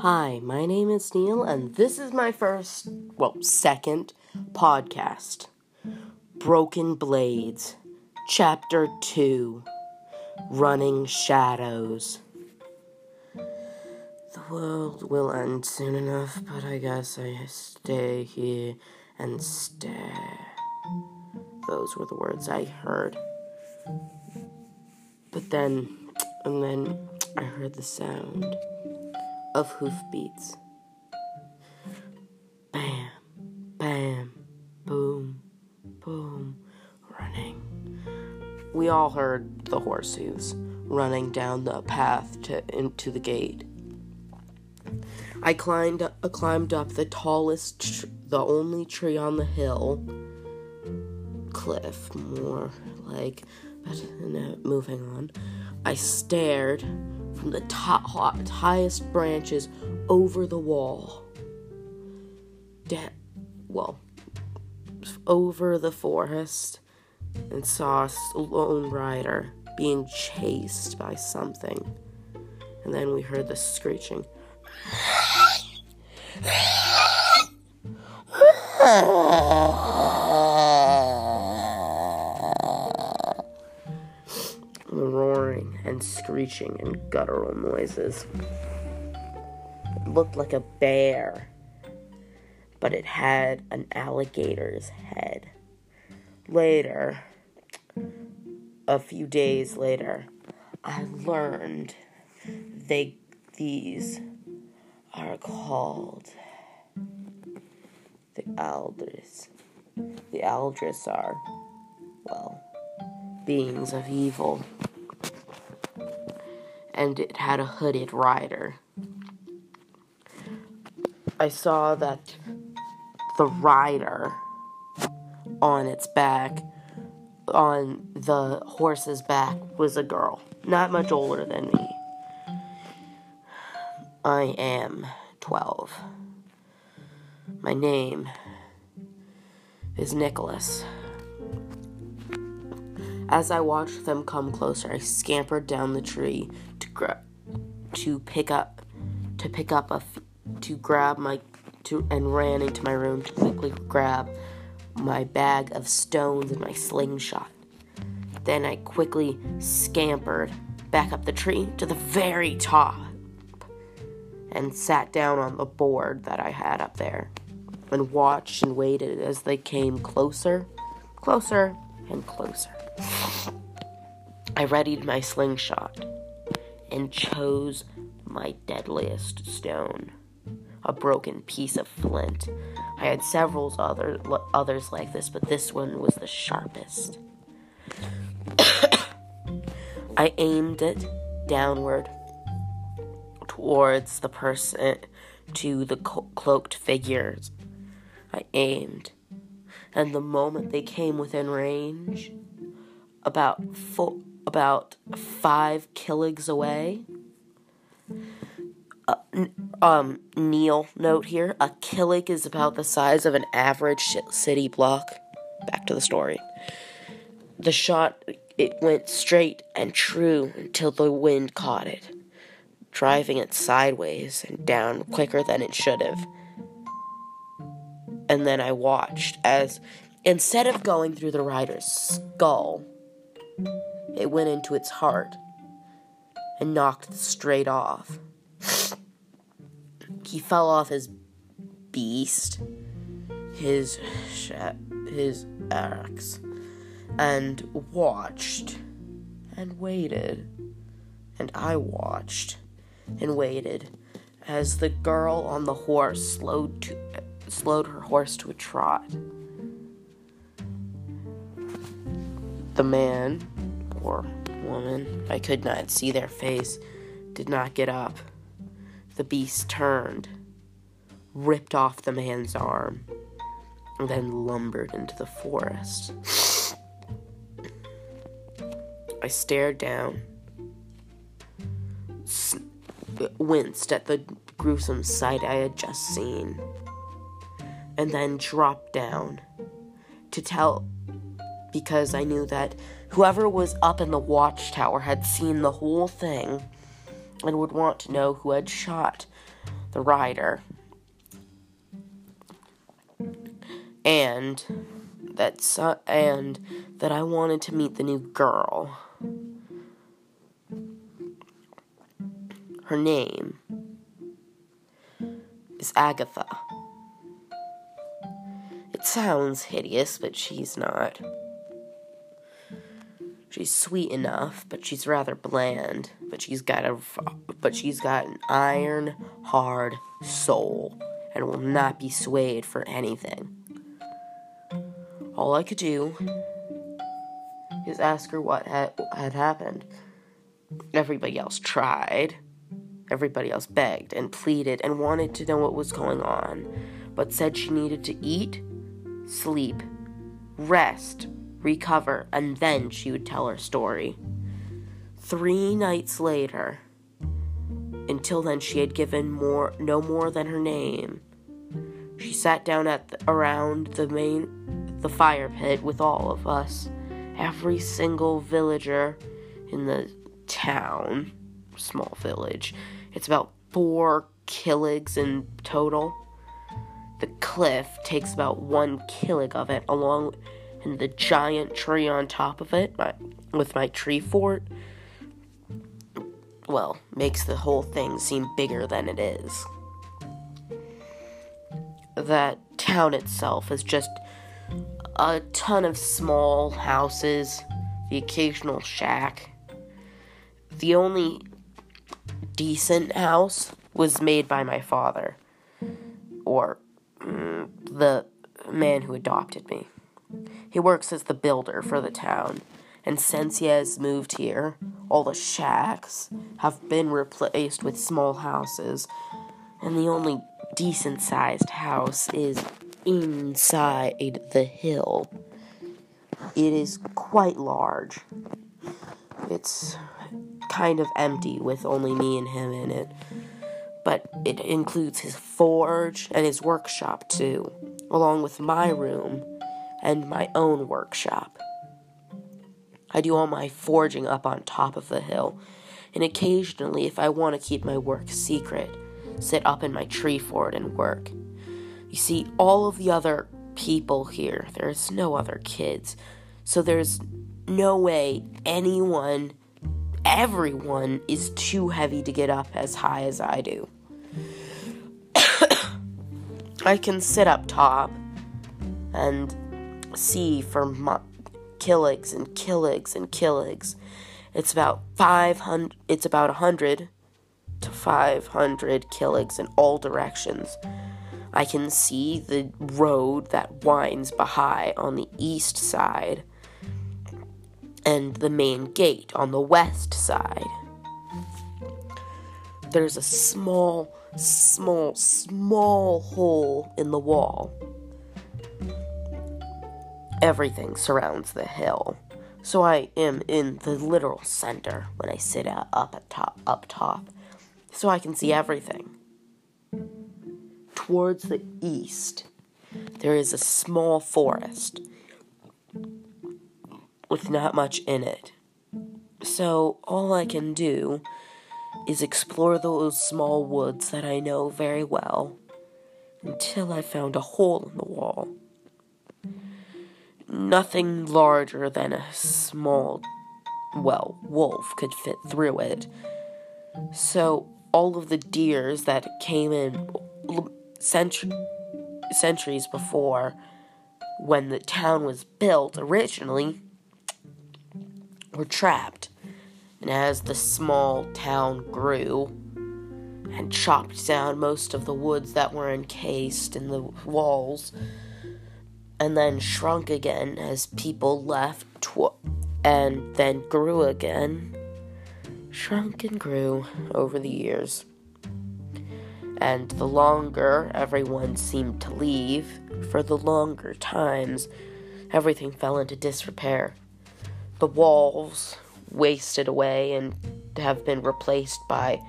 Hi, my name is Neil, and this is my first, well, second podcast Broken Blades, Chapter 2 Running Shadows. The world will end soon enough, but I guess I stay here and stare. Those were the words I heard. But then, and then I heard the sound of hoofbeats. Bam, bam, boom, boom, running. We all heard the horse hooves running down the path to into the gate. I climbed uh, climbed up the tallest, tr- the only tree on the hill. Cliff, more like, but moving on. I stared from the top, highest branches over the wall. Da- well, over the forest and saw a lone rider being chased by something. And then we heard the screeching. screeching and guttural noises. It looked like a bear, but it had an alligator's head. Later, a few days later, I learned they these are called the Aldris. The Aldris are, well, beings of evil. And it had a hooded rider. I saw that the rider on its back, on the horse's back, was a girl, not much older than me. I am 12. My name is Nicholas. As I watched them come closer, I scampered down the tree gra- to pick up to pick up a f- to grab my to and ran into my room to quickly grab my bag of stones and my slingshot. Then I quickly scampered back up the tree to the very top and sat down on the board that I had up there and watched and waited as they came closer, closer, and closer. I readied my slingshot and chose my deadliest stone, a broken piece of flint. I had several other, others like this, but this one was the sharpest. I aimed it downward towards the person, to the cloaked figures. I aimed, and the moment they came within range, about four, about five killigs away. Uh, um, Neil note here: a killig is about the size of an average city block. Back to the story. The shot it went straight and true until the wind caught it, driving it sideways and down quicker than it should have. And then I watched as, instead of going through the rider's skull, it went into its heart and knocked straight off. He fell off his beast, his his axe, and watched and waited, and I watched and waited as the girl on the horse slowed to slowed her horse to a trot. The man or woman, I could not see their face, did not get up. The beast turned, ripped off the man's arm, and then lumbered into the forest. I stared down, winced at the gruesome sight I had just seen, and then dropped down to tell because I knew that whoever was up in the watchtower had seen the whole thing and would want to know who had shot the rider. And that su- and that I wanted to meet the new girl. Her name is Agatha. It sounds hideous, but she's not. She's sweet enough, but she's rather bland. But she's got a, but she's got an iron hard soul, and will not be swayed for anything. All I could do is ask her what had, had happened. Everybody else tried. Everybody else begged and pleaded and wanted to know what was going on, but said she needed to eat, sleep, rest, recover, and then she would tell her story. Three nights later, until then she had given more no more than her name. She sat down at the, around the main the fire pit with all of us, every single villager in the town, small village. It's about four killigs in total. The cliff takes about one killig of it, along and the giant tree on top of it my, with my tree fort, well, makes the whole thing seem bigger than it is. That town itself is just a ton of small houses, the occasional shack. The only decent house was made by my father, or mm, the man who adopted me. He works as the builder for the town, and since he has moved here, all the shacks have been replaced with small houses, and the only decent sized house is inside the hill. It is quite large. It's kind of empty with only me and him in it. But it includes his forge and his workshop too, along with my room and my own workshop. I do all my forging up on top of the hill, and occasionally, if I want to keep my work secret, sit up in my tree fort and work. You see, all of the other people here, there's no other kids, so there's no way anyone, everyone, is too heavy to get up as high as I do. I can sit up top and see for mo- killigs and killigs and killigs. It's about 500 it's about 100 to 500 killigs in all directions. I can see the road that winds Bahai on the east side and the main gate on the west side. There's a small, small, small hole in the wall everything surrounds the hill. So I am in the literal center when I sit up at top up top. So I can see everything. Towards the east, there is a small forest with not much in it. So all I can do is explore those small woods that I know very well until I found a hole in the wall nothing larger than a small, well, wolf could fit through it. So all of the deers that came in centuries before, when the town was built originally, were trapped. And as the small town grew and chopped down most of the woods that were encased in the walls, and then shrunk again as people left tw- and then grew again. Shrunk and grew over the years. And the longer everyone seemed to leave, for the longer times, everything fell into disrepair. The walls wasted away and have been replaced by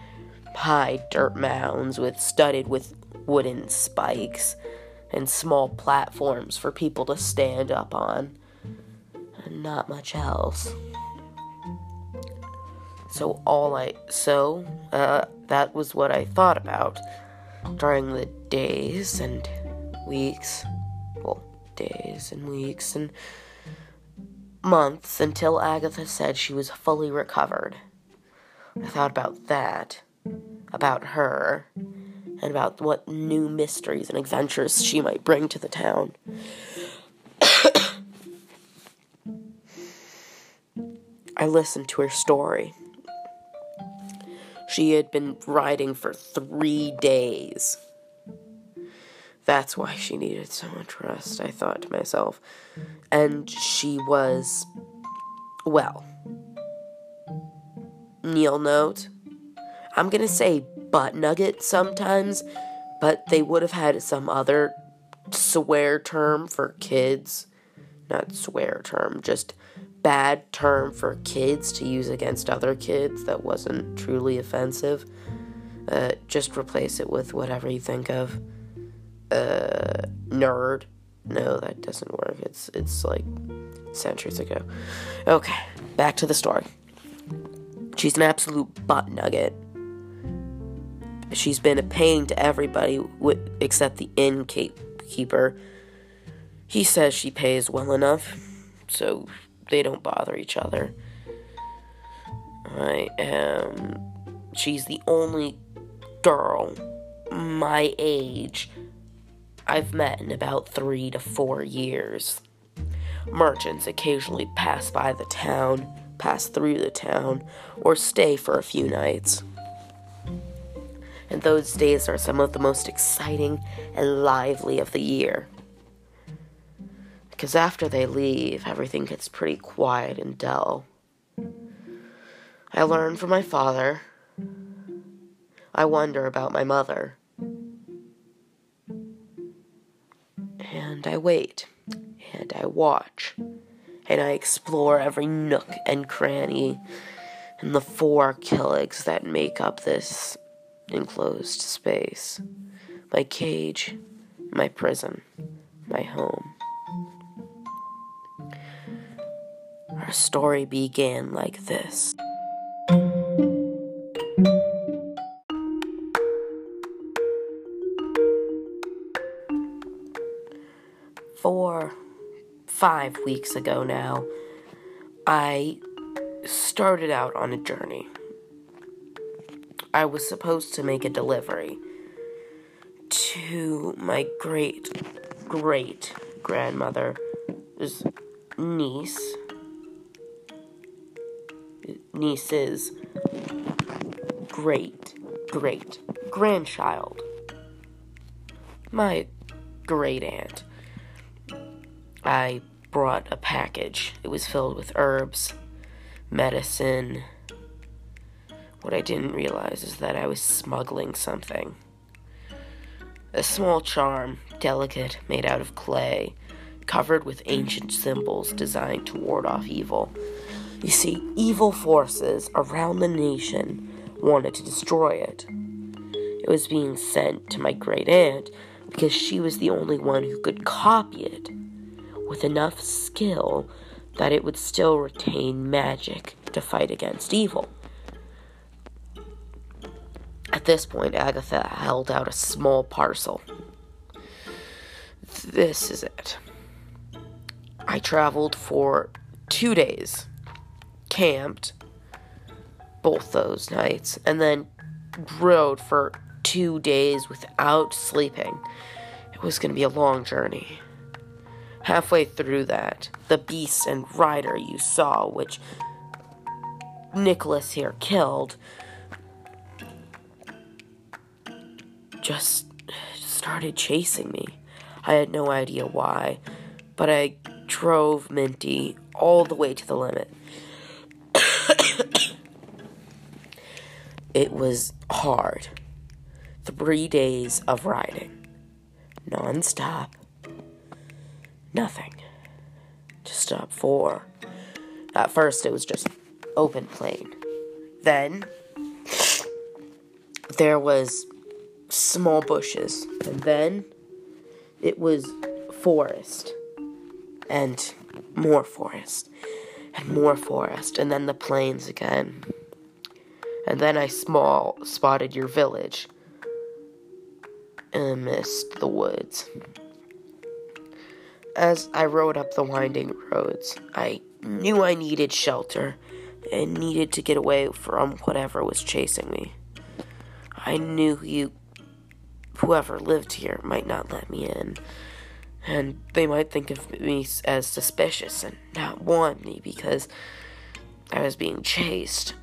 high dirt mounds with studded with wooden spikes and small platforms for people to stand up on, and not much else. So all I so uh, that was what I thought about. during the days and weeks, well, days and weeks and months until Agatha said she was fully recovered. I thought about that, about her, and about what new mysteries and adventures she might bring to the town. I listened to her story. She had been riding for three days. That's why she needed so much rest, I thought to myself. And she was, well, Neil note. I'm gonna say butt nugget sometimes, but they would have had some other swear term for kids. Not swear term, just bad term for kids to use against other kids that wasn't truly offensive. Uh, just replace it with whatever you think of. Uh, nerd. No, that doesn't work. It's it's like centuries ago. Okay, back to the story. She's an absolute butt nugget. She's been a pain to everybody except the innkeeper. He says she pays well enough, so they don't bother each other. I am. She's the only girl my age I've met in about three to four years. Merchants occasionally pass by the town, pass through the town, or stay for a few nights. And those days are some of the most exciting and lively of the year. Because after they leave, everything gets pretty quiet and dull. I learn from my father. I wonder about my mother. And I wait, and I watch, and I explore every nook and cranny and the four killigs that make up this enclosed space my cage, my prison, my home. Our story began like this. Four, five weeks ago now, I started out on a journey. I was supposed to make a delivery to my great great grandmother's niece niece's great great grandchild. My great aunt. I brought a package. It was filled with herbs, medicine. What I didn't realize is that I was smuggling something. A small charm, delicate, made out of clay, covered with ancient symbols designed to ward off evil. You see, evil forces around the nation wanted to destroy it. It was being sent to my great aunt because she was the only one who could copy it with enough skill that it would still retain magic to fight against evil. This point, Agatha held out a small parcel. This is it. I traveled for two days camped both those nights and then rode for two days without sleeping. It was going to be a long journey. Halfway through that, the beast and rider you saw, which Nicholas here killed, just started chasing me. I had no idea why, but I drove Minty all the way to the limit. it was hard. Three days of riding, non-stop, nothing to stop for. At first, it was just open plain. Then there was small bushes, and then it was forest and more forest and more forest, and then the plains again. And then I small spotted your village. and missed the woods. As I rode up the winding roads, I knew I needed shelter and needed to get away from whatever was chasing me. I knew you, whoever lived here, might not let me in, and they might think of me as suspicious and not want me because I was being chased.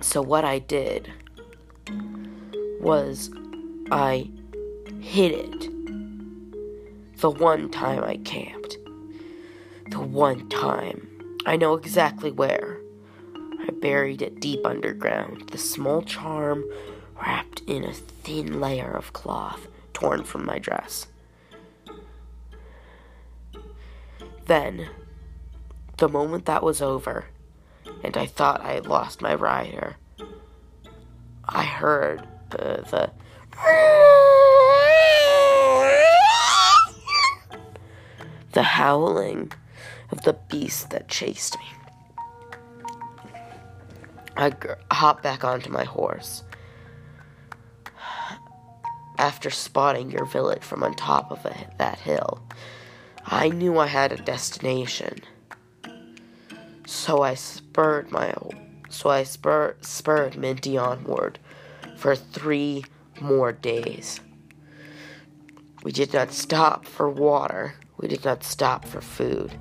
So, what I did was I hid it the one time I camped. The one time. I know exactly where. I buried it deep underground, the small charm wrapped in a thin layer of cloth torn from my dress. Then, the moment that was over, and I thought I had lost my rider, I heard the the howling of the beast that chased me. I hopped back onto my horse. After spotting your village from on top of a, that hill, I knew I had a destination. So I spurred my so I spur, spurred Minty onward for three more days. We did not stop for water. We did not stop for food.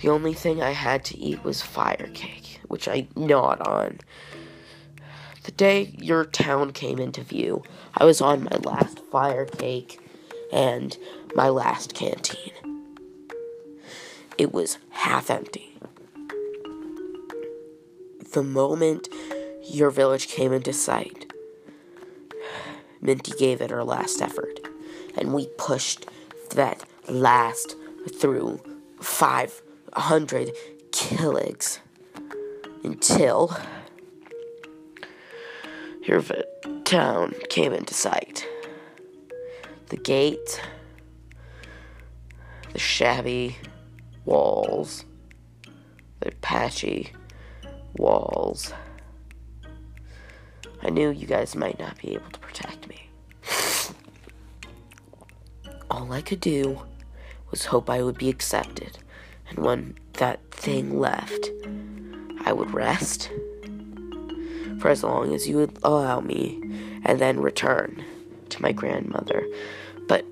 The only thing I had to eat was fire cake, which I gnawed on. The day your town came into view, I was on my last fire cake and my last canteen. It was half empty. The moment your village came into sight, Minty gave it her last effort, and we pushed that last through 500 killigs until your town came into sight. The gate, the shabby walls, the patchy walls. I knew you guys might not be able to protect me. All I could do was hope I would be accepted, and when that thing left, I would rest for as long as you would allow me, and then return to my grandmother. But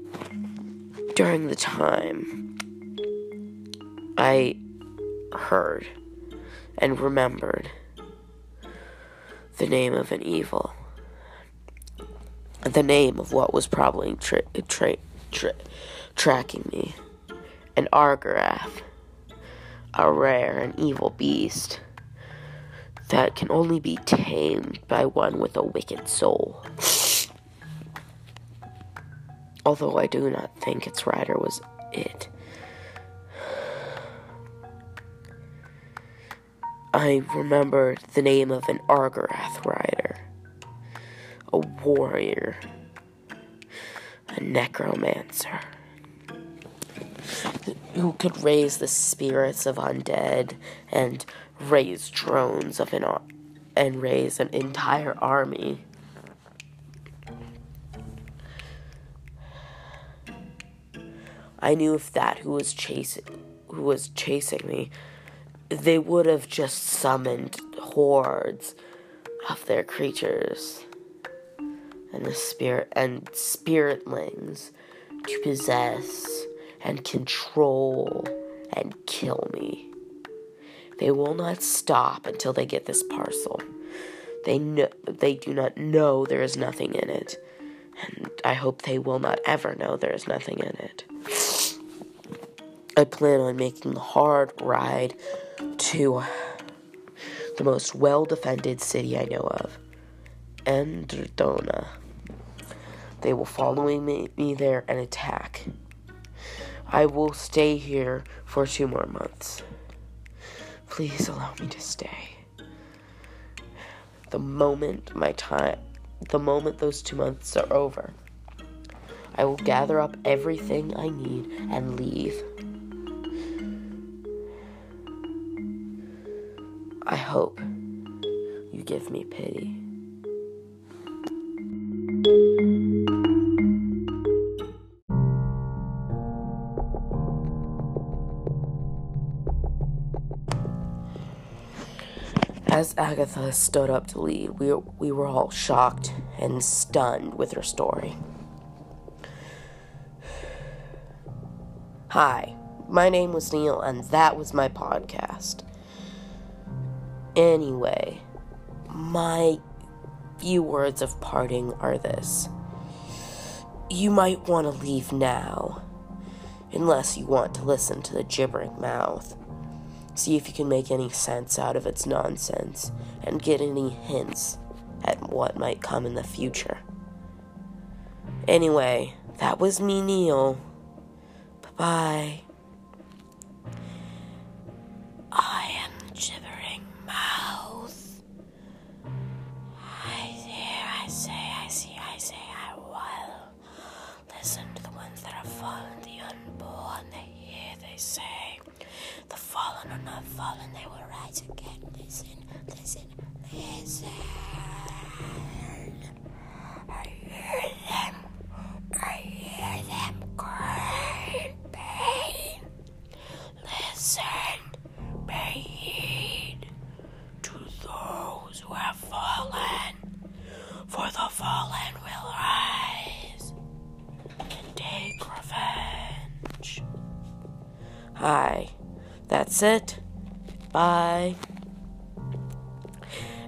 during the time, I heard and remembered the name of an evil, the name of what was probably tra- tra- tra- tracking me an Argarath, a rare and evil beast that can only be tamed by one with a wicked soul. Although I do not think its rider was it. I remembered the name of an Argarath rider, a warrior, a necromancer who could raise the spirits of undead and raise drones of an ar- and raise an entire army. I knew if that who was chasing who was chasing me, they would have just summoned hordes of their creatures and the spirit and spiritlings to possess and control and kill me. They will not stop until they get this parcel. They know, they do not know there is nothing in it, and I hope they will not ever know there is nothing in it. I plan on making the hard ride to the most well defended city I know of, Androdona. They will follow me, me there and attack. I will stay here for two more months. Please allow me to stay. The moment my time, the moment those two months are over, I will gather up everything I need and leave. I hope you give me pity. Agatha stood up to leave, we, we were all shocked and stunned with her story. Hi, my name was Neil, and that was my podcast. Anyway, my few words of parting are this You might want to leave now, unless you want to listen to the gibbering mouth. See if you can make any sense out of its nonsense and get any hints at what might come in the future. Anyway, that was me, Neil. Bye bye. I am gibbering mouth. I hear, I say, I see, I say, I will. Listen to the ones that have fallen, the unborn, they hear, they say. Not fallen, they will rise again. Listen, listen, listen.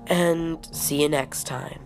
And see you next time.